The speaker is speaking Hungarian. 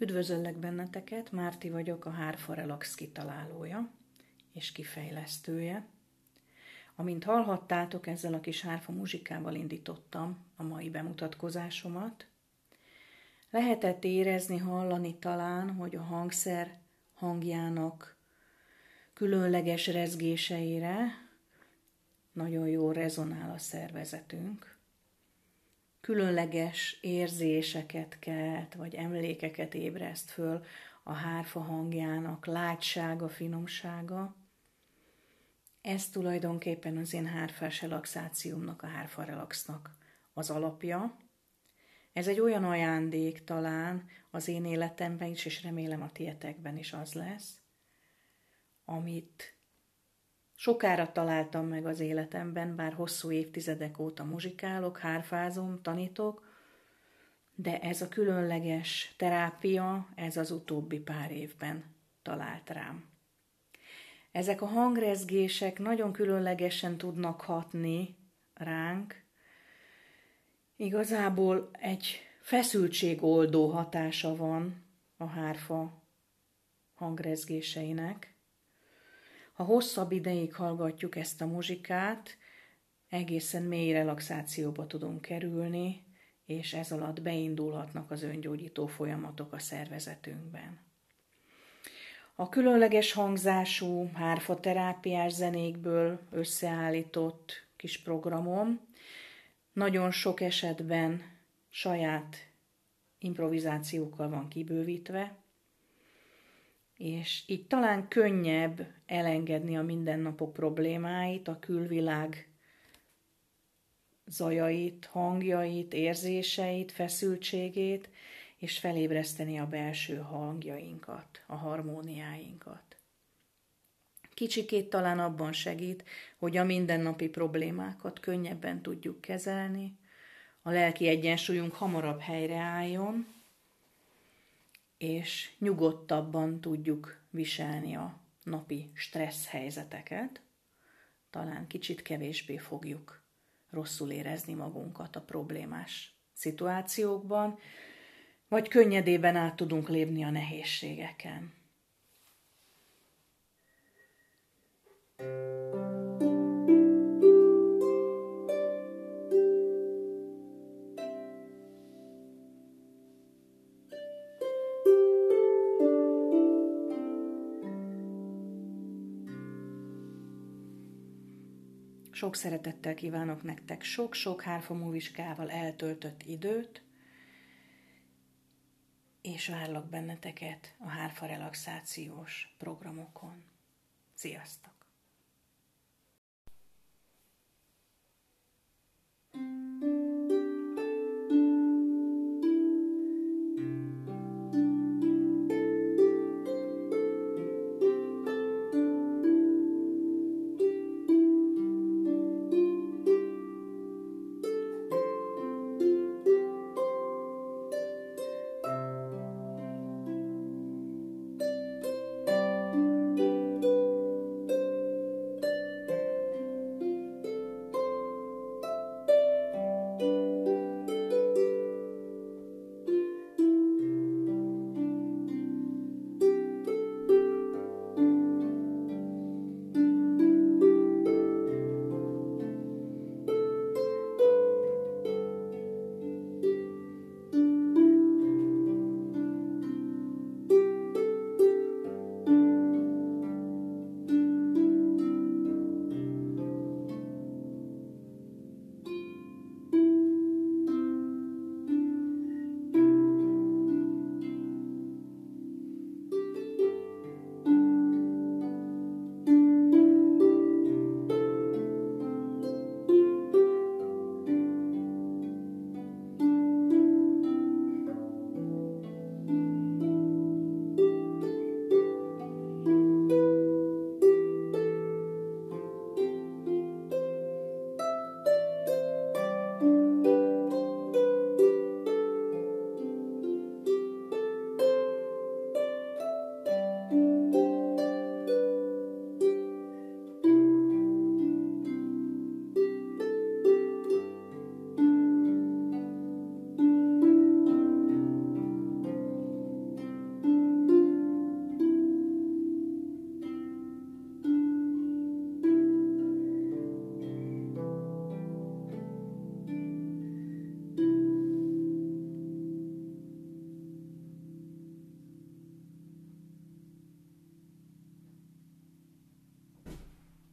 Üdvözöllek benneteket, Márti vagyok, a Hárfa Relax kitalálója és kifejlesztője. Amint hallhattátok, ezzel a kis hárfa muzsikával indítottam a mai bemutatkozásomat. Lehetett érezni, hallani talán, hogy a hangszer hangjának különleges rezgéseire nagyon jól rezonál a szervezetünk különleges érzéseket kelt, vagy emlékeket ébreszt föl a hárfa hangjának látsága, finomsága. Ez tulajdonképpen az én hárfás relaxációmnak, a hárfa relaxnak az alapja. Ez egy olyan ajándék talán az én életemben is, és remélem a tietekben is az lesz, amit Sokára találtam meg az életemben, bár hosszú évtizedek óta muzsikálok, hárfázom, tanítok, de ez a különleges terápia, ez az utóbbi pár évben talált rám. Ezek a hangrezgések nagyon különlegesen tudnak hatni ránk. Igazából egy feszültségoldó hatása van a hárfa hangrezgéseinek. Ha hosszabb ideig hallgatjuk ezt a muzsikát, egészen mély relaxációba tudunk kerülni, és ez alatt beindulhatnak az öngyógyító folyamatok a szervezetünkben. A különleges hangzású hárfaterápiás zenékből összeállított kis programom nagyon sok esetben saját improvizációkkal van kibővítve, és így talán könnyebb elengedni a mindennapok problémáit, a külvilág zajait, hangjait, érzéseit, feszültségét, és felébreszteni a belső hangjainkat, a harmóniáinkat. Kicsikét talán abban segít, hogy a mindennapi problémákat könnyebben tudjuk kezelni, a lelki egyensúlyunk hamarabb helyreálljon, és nyugodtabban tudjuk viselni a napi stressz helyzeteket, talán kicsit kevésbé fogjuk rosszul érezni magunkat a problémás szituációkban, vagy könnyedében át tudunk lépni a nehézségeken. Sok szeretettel kívánok nektek sok-sok hárfamúviskával eltöltött időt, és várlak benneteket a hárfa relaxációs programokon. Sziasztok!